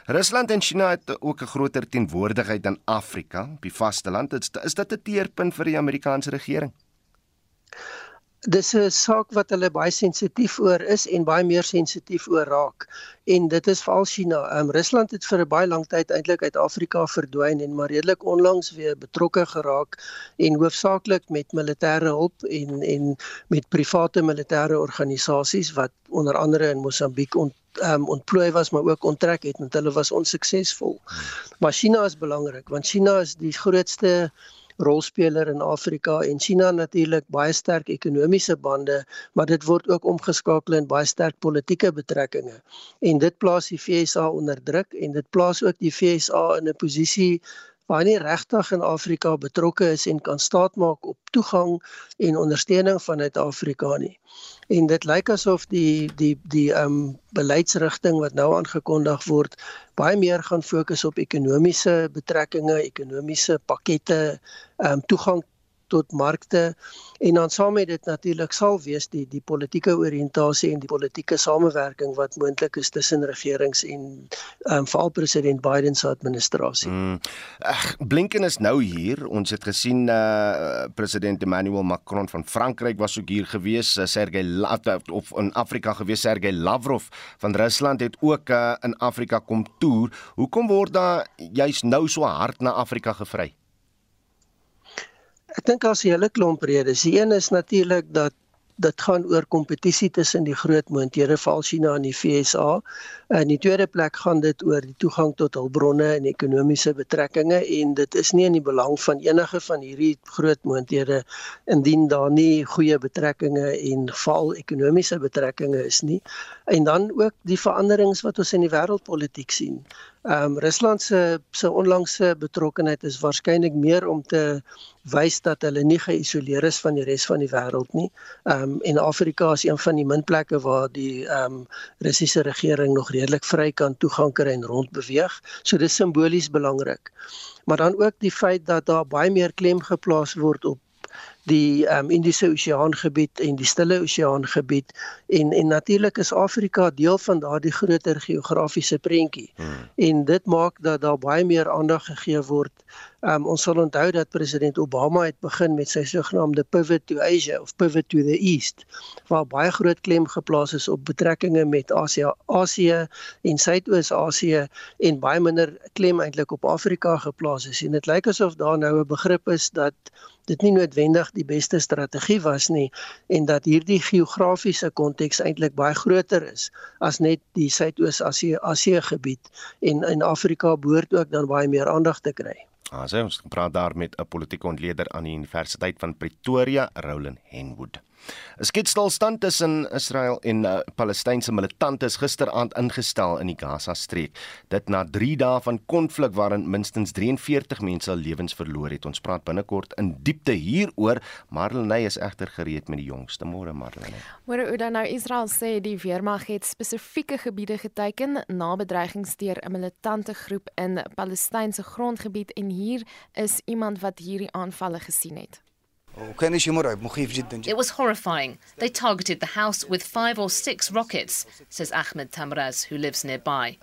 Rusland en China het ook 'n groter teenwoordigheid in Afrika, op die vasteland. Is, dit 'n teerpunt vir die Amerikaanse regering? dis 'n saak wat hulle baie sensitief oor is en baie meer sensitief oor raak. En dit is veral China. Um, Rusland het vir 'n baie lang tyd eintlik uit Afrika verdwyn en maar redelik onlangs weer betrokke geraak en hoofsaaklik met militêre hulp en en met private militêre organisasies wat onder andere in Mosambiek ont um, ontplooi was maar ook onttrek het want hulle was onsuksesvol. Maar China is belangrik want China is die grootste rolspeler in Afrika en China natuurlik baie sterk ekonomiese bande, maar dit word ook omgeskakel in baie sterk politieke betrekkinge. En dit plaas die FSA onder druk en dit plaas ook die FSA in 'n posisie waar nie regtig in Afrika betrokke is en kan staatmaak op toegang en ondersteuning vanuit Afrika nie. En dit lyk asof die die die ehm um, beleidsrigting wat nou aangekondig word baie meer gaan fokus op ekonomiese betrekkinge, ekonomiese pakkette, ehm um, toegang tot markte en dan saam met dit natuurlik sal wees die die politieke oriëntasie en die politieke samewerking wat moontlik is tussen regerings en um, veral president Biden se administrasie. Mm. Ag Blinken is nou hier. Ons het gesien eh uh, president Emmanuel Macron van Frankryk was ook hier gewees, uh, Sergey Lavrov of in Afrika gewees, Sergey Lavrov van Rusland het ook uh, in Afrika kom toer. Hoekom word daar juis nou so hard na Afrika gevry? Ek dink as 'n hele klomp redes. Die een is natuurlik dat dit gaan oor kompetisie tussen die groot moonthede val China en die FSA. In die tweede plek gaan dit oor die toegang tot hulpbronne en ekonomiese betrekkinge en dit is nie in die belang van enige van hierdie groot moonthede indien daar nie goeie betrekkinge en val ekonomiese betrekkinge is nie. En dan ook die veranderings wat ons in die wêreldpolitiek sien. Ehm um, Rusland se se onlangse betrokkeheid is waarskynlik meer om te wys dat hulle nie geïsoleer is van die res van die wêreld nie. Ehm um, en Afrika is een van die min plekke waar die ehm um, Russiese regering nog redelik vry kan toegang kry en rond beweeg. So dis simbolies belangrik. Maar dan ook die feit dat daar baie meer klem geplaas word op die um, Indiese Oseaan gebied en die Stille Oseaan gebied en en natuurlik is Afrika deel van daardie groter geografiese prentjie. Hmm. En dit maak dat daar baie meer aandag gegee word. Um, ons sal onthou dat president Obama het begin met sy sogenaamde pivot to Asia of pivot to the east waar baie groot klem geplaas is op betrekkinge met Asië, Asië en Suidoos-Asië en baie minder klem eintlik op Afrika geplaas is. En dit lyk asof daar nou 'n begrip is dat dit nie noodwendig die beste strategie was nie en dat hierdie geografiese konteks eintlik baie groter is as net die Suidoos-Asië Asië gebied en in Afrika behoort ook dan baie meer aandag te kry. Ah, ons praat daar met 'n politieke ontleder aan die Universiteit van Pretoria, Roland Henwood. 'n Sketstilstand tussen Israel en uh, Palestynse militante is gisteraand ingestel in die Gaza-streek. Dit na 3 dae van konflik waarin minstens 43 mense hul lewens verloor het. Ons praat binnekort in diepte hieroor. Marlenae is egter gereed met die jongste môre Marlenae. Môre dan nou Israel sê die weermag het spesifieke gebiede geteken na bedreigings deur 'n militante groep in Palestynse grondgebied en hier is iemand wat hierdie aanvalle gesien het. It was horrifying. They targeted the house with five or six rockets, says Ahmed Tamraz, who lives nearby.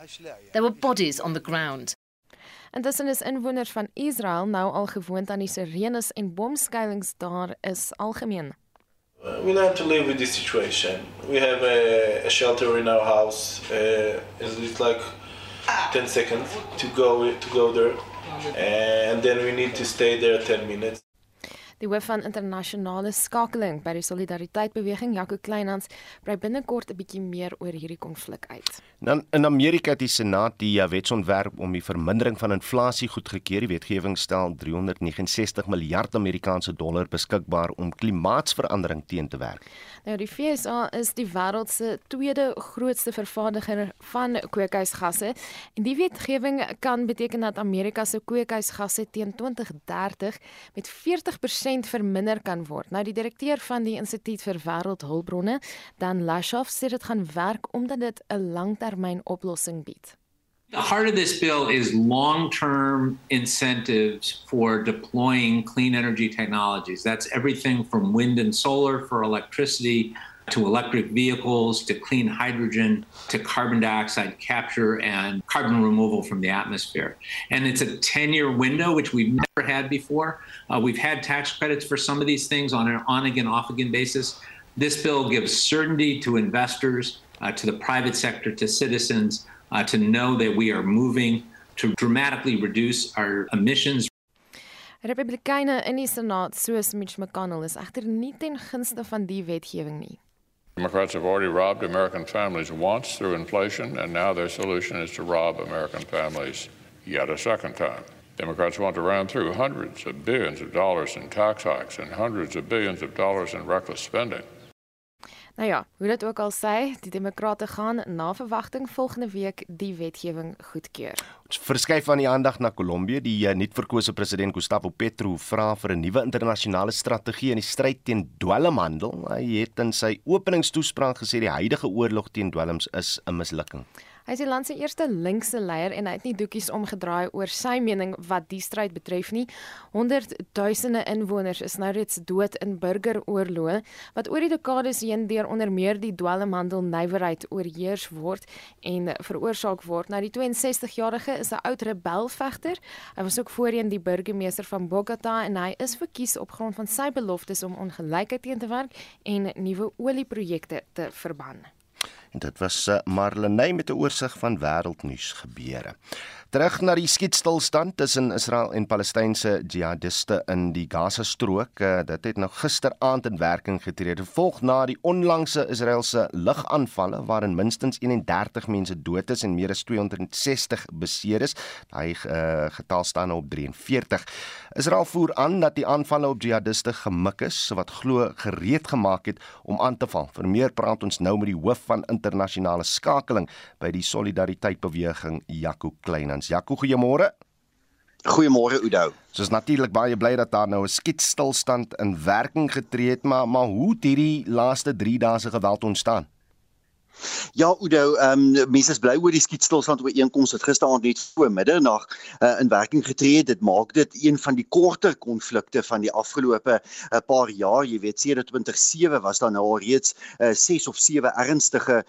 There were bodies on the ground. Intussen is inwoners van Israel nou al gewoond aan die sirenes en bomskuilings daar is algemeen. We learn to live with this situation. We have a, a shelter in our house. Uh, it's it's like 10 seconds to go to go there, and then we need to stay there 10 minutes. Die hoof van internasionale skakeling by die Solidariteit beweging, Jaco Kleinhans, brei binnekort 'n bietjie meer oor hierdie konflik uit. Dan in Amerika het die Senaat die wetsontwerp om die vermindering van inflasie goedgekeur. Die wetgewing stel 369 miljard Amerikaanse dollar beskikbaar om klimaatsverandering teen te werk. Nou die FSA is die wêreld se tweede grootste vervaardiger van kweekhuisgasse en die wetgewing kan beteken dat Amerika se kweekhuisgasse teen 2030 met 40% verminder kan word. Nou die direkteur van die Instituut vir Wêreldhulpbronne, Dan Lashoff, sê dit gaan werk omdat dit 'n langtermynoplossing bied. The heart of this bill is long term incentives for deploying clean energy technologies. That's everything from wind and solar for electricity to electric vehicles to clean hydrogen to carbon dioxide capture and carbon removal from the atmosphere. And it's a 10 year window, which we've never had before. Uh, we've had tax credits for some of these things on an on again, off again basis. This bill gives certainty to investors, uh, to the private sector, to citizens uh, to know that we are moving to dramatically reduce our emissions. Republikeine in die Senaat, soos Mitch McConnell, is egter nie ten gunste van die wetgewing nie. Democrats have already robbed American families once through inflation, and now their solution is to rob American families yet a second time. Democrats want to ram through hundreds of billions of dollars in tax hikes and hundreds of billions of dollars in reckless spending. Nou ja, hoe dit ook al sê, die demokrate gaan na verwagting volgende week die wetgewing goedkeur. Ons verskuif aan die aandag na Kolombie. Die uh, nuutverkose president Gustavo Petro vra vir 'n nuwe internasionale strategie in die stryd teen dwelmhandel. Hy het in sy openingstoespraak gesê die huidige oorlog teen dwelms is 'n mislukking. Hy is die land se eerste linkse leier en hy het nie doekies omgedraai oor sy mening wat die stryd betref nie. Honderdduisende inwoners is nou reeds dood in burgeroorloë wat oor die dekades heen deur onder meer die dwelmhandel nywerheid oorheers word en veroorsaak word. Nou die 62-jarige is 'n oud rebelvegter. Hy was ook voorheen die burgemeester van Bogota en hy is verkies op grond van sy beloftes om ongelykheid teen te werk en nuwe olieprojekte te verban. En dit was uh, Marlenae met 'n oorsig van wêreldnuus gebeure. Terug na die skietstilstand tussen Israel en Palestynse jihadiste in die Gaza-strook. Uh, dit het nou gisteraand in werking getree. Volg na die onlangse Israeliese lugaanvalle waarin minstens 31 mense dood is en meer as 260 beseer is. Daai uh, getal staan nou op 43. Israel voer aan dat die aanvalle op jihadiste gemik is wat glo gereed gemaak het om aan te val. Vir meer praat ons nou met die hoof van internasionale skakeling by die Solidariteit beweging, Jaco Kleinhans. Jaco, goeiemôre. Goeiemôre Udo. Ons is natuurlik baie bly dat daar nou 'n skietstilstand in werking getree het, maar maar hoe het hierdie laaste 3 dae se geweld ontstaan? Ja, Udo, ehm um, mense is bly oor die skietstilstand ooreenkoms wat gisteraand net voor middernag uh, in werking getree het. Dit maak dit een van die korter konflikte van die afgelope uh, paar jaar. Jy weet, sedert 2007 was daar nou al reeds 6 uh, of 7 ernstige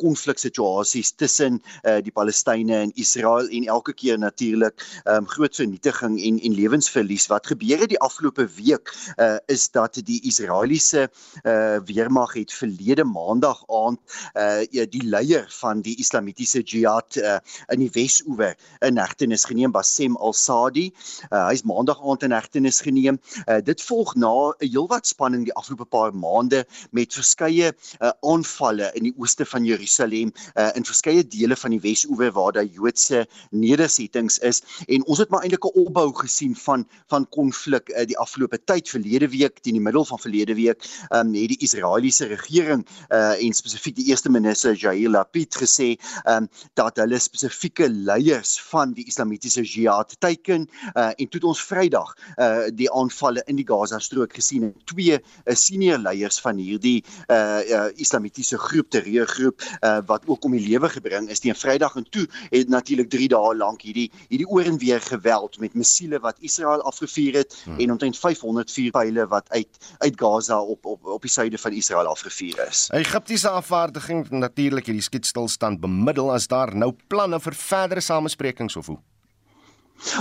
konfliksituasies uh, tussen uh, die Palestynë en Israel en elke keer natuurlik ehm um, groot vernietiging en en lewensverlies. Wat gebeur het die afgelope week uh, is dat die Israeliese uh, weermag het verlede maandag aand uh, uh die leier van die islamitiese jihad uh in die Wes-oewer in hegtenis geneem Bassem al-Sadi. Uh hy's maandag aand in hegtenis geneem. Uh dit volg na 'n heelwat spanning die afgelope paar maande met verskeie uh aanvalle in die ooste van Jerusalem uh in verskeie dele van die Wes-oewer waar daar Joodse nedersettings is en ons het maar eintlik 'n opbou gesien van van konflik uh, die afgelope tyd verlede week teen die middel van verlede week um het die Israeliese regering uh en spesifiek die eerste minister Jair Lapid gesê um, dat hulle spesifieke leiers van die islamitiese jihad teiken uh, en toe ons Vrydag uh, die aanvalle in die Gaza strook gesien en twee uh, senior leiers van hierdie uh, uh, islamitiese groep terreurgroep uh, wat ook om die lewe gebring is teen Vrydag en toe het natuurlik 3 dae lank hierdie hierdie oor en weer geweld met missiele wat Israel afgevuur het hmm. en omtrent 504 pile wat uit uit Gaza op op op die suide van Israel afgevuur is. Egiptiese afvaardiging natuurlik hierdie skietstilstand bemiddel as daar nou planne vir verdere samesprekings of hoe?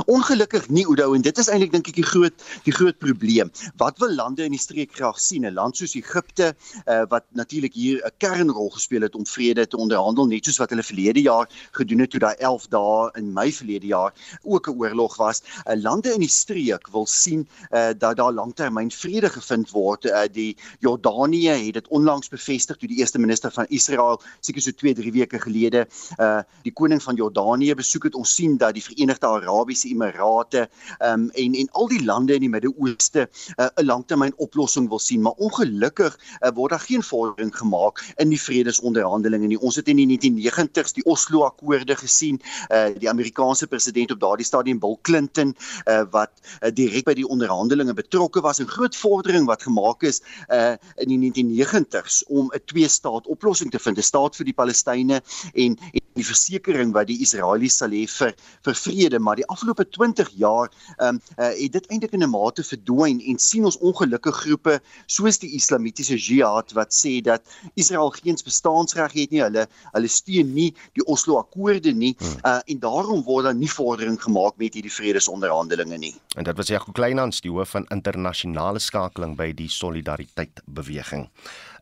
Ongelukkig nie Oudo en dit is eintlik dink ek die groot die groot probleem. Wat wil lande in die streek graag sien? 'n Land soos Egipte uh, wat natuurlik hier 'n kernrol gespeel het om vrede te onderhandel net soos wat hulle verlede jaar gedoen het toe daai 11 dae in Mei verlede jaar ook 'n oorlog was. Uh, lande in die streek wil sien uh, dat daar langtermyn vrede gevind word. Uh, die Jordanië het dit onlangs bevestig toe die eerste minister van Israel seker so 2-3 weke gelede uh, die koning van Jordanië besoek het. Ons sien dat die Verenigde Arabiese Arabiese Emirate um, en en al die lande in die Midde-Ooste uh, 'n langtermyn oplossing wil sien, maar ongelukkig uh, word daar geen vordering gemaak in die vredesonderhandelinge nie. Ons het in die 1990s die Oslo-akkoorde gesien, uh, die Amerikaanse president op daardie stadium Bill Clinton uh, wat uh, direk by die onderhandelinge betrokke was en groot vordering wat gemaak is uh, in die 1990s om 'n twee-staat oplossing te vind, 'n staat vir die Palestynë en, en die versekering wat die Israelies sal hê vir vir vrede, maar die afgelope 20 jaar ehm um, uh, het dit eintlik in 'n mate verdwyn en sien ons ongelukkige groepe soos die islamitiese jihad wat sê dat Israel geen bestaansreg het nie. Hulle hulle steun nie die Oslo akkoorde nie uh, en daarom word daar nie vordering gemaak met hierdie vredesonderhandelinge nie. En dit was Jaco Kleinhans, die hoof van internasionale skakeling by die Solidariteit beweging.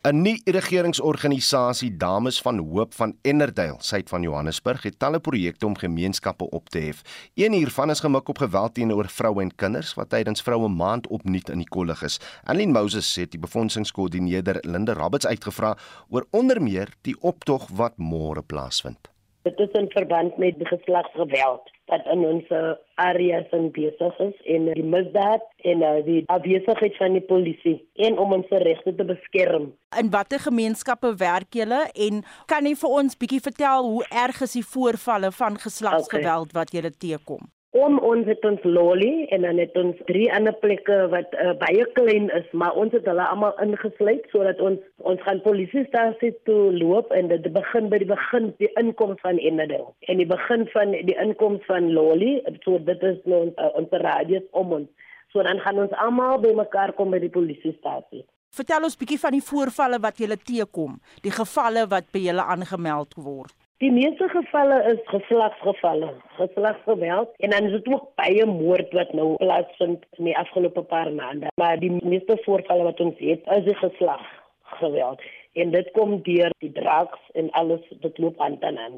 'n Nuwe regeringsorganisasie Dames van Hoop van Ennerdale, suid van Johannesburg, het talle projekte om gemeenskappe op te hef. Een hiervan is gemik op geweld teenoor vroue en kinders wat tydens Vroue Maand opnuut in die kollig is. Annelien Moses het die befondsingskoördineerder Linde Roberts uitgevra oor onder meer die optog wat môre plaasvind. Dit is in verband met geslagsgeweld wat in ons areas in besig is en die misdaad en uh, die afwesigheid van die polisie en om ons regte te beskerm. In watter gemeenskappe werk julle en kan jy vir ons bietjie vertel hoe erg is die voorvalle van geslagsgeweld okay. wat julle teekom? Om ons het ons Lolly en dan het ons drie ander plekke wat uh, baie klein is, maar ons het hulle almal ingesluit sodat ons ons gaan polisiestasie toe loop en dit begin by die begin die inkoms van Ennedale. En die begin van die inkoms van Lolly, so dit is nou uh, ons radius om ons. So dan gaan ons almal by mekaar kom by die polisiestasie. Vertel ons bietjie van die voorvalle wat julle teekom, die gevalle wat by julle aangemeld word. Die meeste gevalle is geslagsgevalle, geslagsgeweld en dan is dit ook baie moord wat nou plaasvind in die afgelope paar maande. Maar die meeste voorvalle wat ons het, is die geslagsgeweld en dit kom deur die drugs en alles wat loop aan dan aan.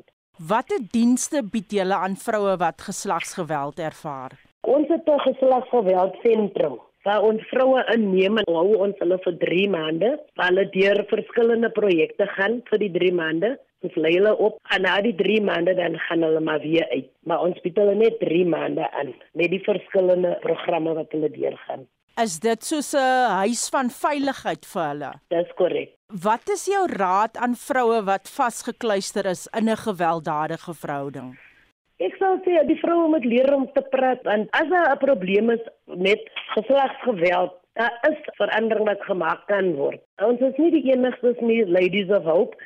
Watter dienste bied julle aan vroue wat geslagsgeweld ervaar? Ons het 'n geslagsgeweld sentrum waar ons vroue inneem en hou ons hulle vir 3 maande, hulle deur verskillende projekte gaan vir die 3 maande ons lei hulle op en na die 3 maande dan gaan hulle maar weer uit. Maar ons bied hulle net 3 maande aan met die verskillende programme wat hulle deurgaan. Is dit soos 'n huis van veiligheid vir hulle? Dis korrek. Wat is jou raad aan vroue wat vasgekluister is in 'n gewelddadige verhouding? Ek sou sê die vroue moet leer om te praat en as daar 'n probleem is met geslagsgeweld, daar is verandering wat gemaak kan word. Ons is nie die enigstes nie, ladies of hope.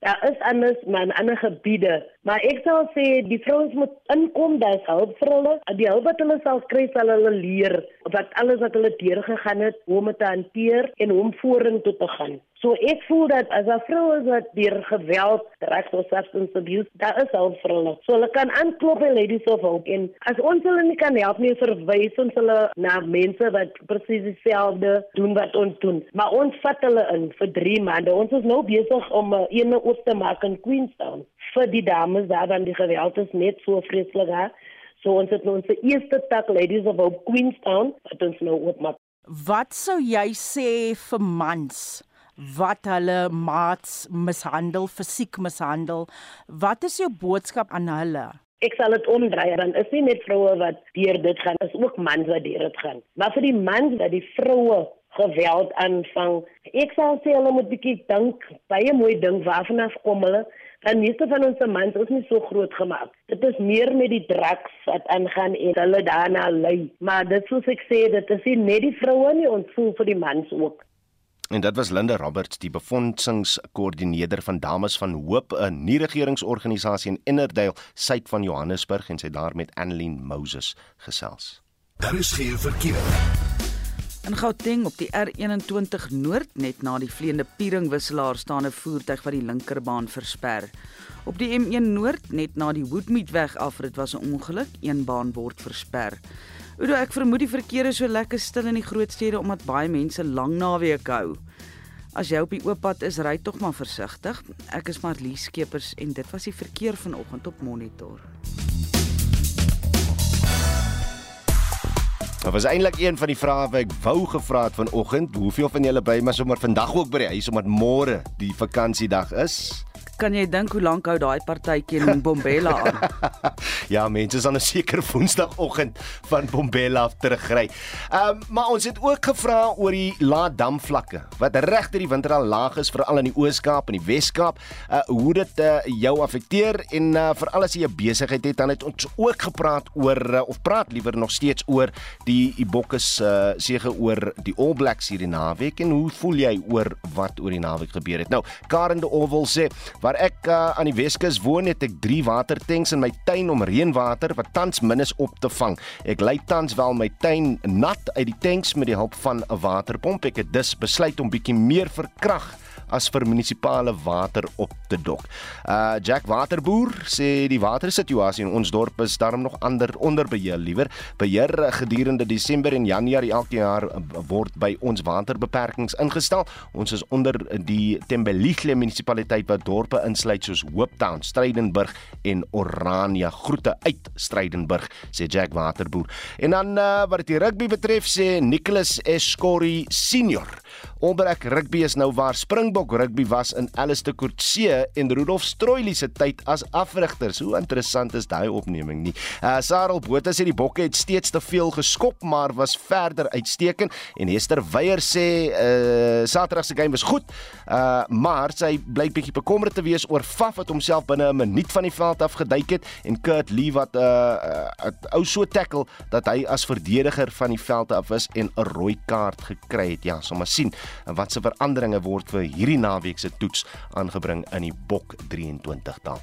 Daar is anders maar in ander gebiede, maar ek sal sê die vrouens moet inkom, dis hulp vir hulle. Die hulp wat hulle sal kry sal hulle leer wat alles wat hulle deurgegaan het, hoe om te hanteer en hoe om vorentoe te gaan. So ek voel dat as 'n vrou is wat deur geweld, drugs of substance abuse, daar is hulp vir hulle. So hulle kan aanklop by Ladies of Hope en as ons hulle nie kan help nie, verwys ons hulle na mense wat presies dieselfde doen wat ons doen. Maar ons vat hulle in vir 3 maande. Ons is nou besig om 'n ene oop te maak in Queenstown vir die dames daar dan die geweld is net so vreeslik hè. So ons het nou ons eerste tak Ladies of Hope Queenstown wat ons nou oopmaak. Wat sou jy sê vir mans wat hulle maats mishandel, fisiek mishandel. Wat is jou boodskap aan hulle? Ek sal dit omdraai, dan is nie net vroue wat deur dit gaan, is ook mans wat deur dit gaan. Maar vir die mans wat die vroue geweld aanvang, ek sal sê hulle moet bietjie dink, baie mooi dink waarvan af kom hulle. Dan meeste van ons mans is nie so groot gemaak. Dit is meer met die drugs wat aangaan en hulle daarna lei. Maar dit soos ek sê, dit is nie net die vroue nie, ons voel vir die mans ook. En dit was Linda Roberts, die befondsingskoördineerder van Dames van Hoop, 'n nie-regeringsorganisasie in Ennerdale, suid van Johannesburg en sy daar met Annelien Moses gesels. Daar is geen verkeer. In Gauteng op die R21 Noord net na die vleiende Pieringwisselaar staan 'n voertuig wat die linkerbaan versper. Op die M1 Noord net na die Woodmeadweg afrit was 'n ongeluk, een baan word versper. Oudo ek vermoed die verkeer is so lekker stil in die groot stede omdat baie mense lang naweek hou. As jy op die oop pad is, ry tog maar versigtig. Ek is Marlies Skeepers en dit was die verkeer vanoggend op Monitor. Dit was eintlik een van die vrae wat ek wou gevra het vanoggend. Hoeveel van julle by maar sommer vandag ook by die huis omdat môre die vakansiedag is? Kan jy dink hoe lank hou daai partytjie in Bombela aan? ja, mense is dan 'n seker Woensdagoggend van Bombela af terugry. Ehm um, maar ons het ook gevra oor die lae damvlakke wat regter die winter al laag is veral in die Oos-Kaap en die Wes-Kaap. Uh hoe dit uh, jou affekteer en uh, veral as jy 'n besigheid het, dan het ons ook gepraat oor uh, of praat liewer nog steeds oor die Ibokkes uh sege oor die All Blacks hierdie naweek en hoe voel jy oor wat oor die naweek gebeur het? Nou, Karen de Oval sê Waar ek uh, aan die Weskus woon, het ek 3 watertanks in my tuin om reënwater wat tans min is op te vang. Ek lei tans wel my tuin nat uit die tanks met die hulp van 'n waterpomp. Ek het dus besluit om bietjie meer verkrag as vir munisipale water op te dok. Uh Jack Waterboer sê die watersituasie in ons dorp is darm nog ander onder beheer liewer. Beheer gedurende Desember en Januarie elke jaar word by ons waterbeperkings ingestel. Ons is onder die Tembelihle munisipaliteit wat dorpe insluit soos Hooptown, Strydenburg en Orania. Groete uit Strydenburg sê Jack Waterboer. En dan uh, wat die rugby betref sê Nicholas Escori senior. Ombrek rugby is nou waar Springbok rugby was in Alistair Coetzee en Rudolf Stroili se tyd as afrigters. Hoe interessant is daai opneming nie. Uh Sarel Botha sê die Bokke het steeds te veel geskop, maar was verder uitstekend en Hester Weyer sê uh Saterdag se game was goed. Uh maar sy bly bietjie bekommerd te wees oor Faf wat homself binne 'n minuut van die veld af geduik het en Kurt Lee wat 'n uh, uh, ou so tackle dat hy as verdediger van die veld af is en 'n rooi kaart gekry het. Ja, sommer sien wat se veranderinge word vir hierdie naweek se toets aangebring in die Bok 23 taal.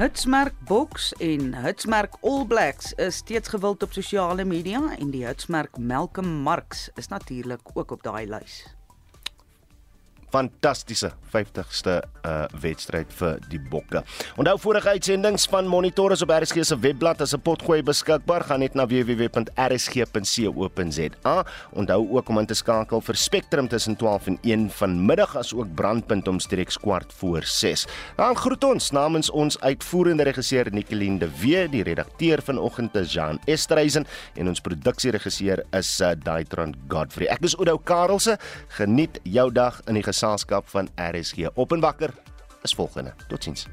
Hitsmerk Boks en Hitsmerk All Blacks is steeds gewild op sosiale media en die Hitsmerk Malcolm Marx is natuurlik ook op daai lys fantastiese 50ste uh wedstryd vir die Bokke. Onthou vorige uitsendings van Monitor is op RSG se webblad as 'n potgooi beskikbaar. Gaan net na www.rsg.co.za. Onthou ook om in te skakel vir Spectrum tussen 12 en 1 vanmiddag as ook Brandpunt omstreeks kwart voor 6. Dan groet ons namens ons uitvoerende regisseur Nicoline de Wee, die redakteur vanoggend is Jean Estreisen en ons produksieregisseur is uh, Daitron Godfrey. Ek is Oudo Karelse. Geniet jou dag in die geselskap van RSG. Op en wakker is volgende. Totsiens.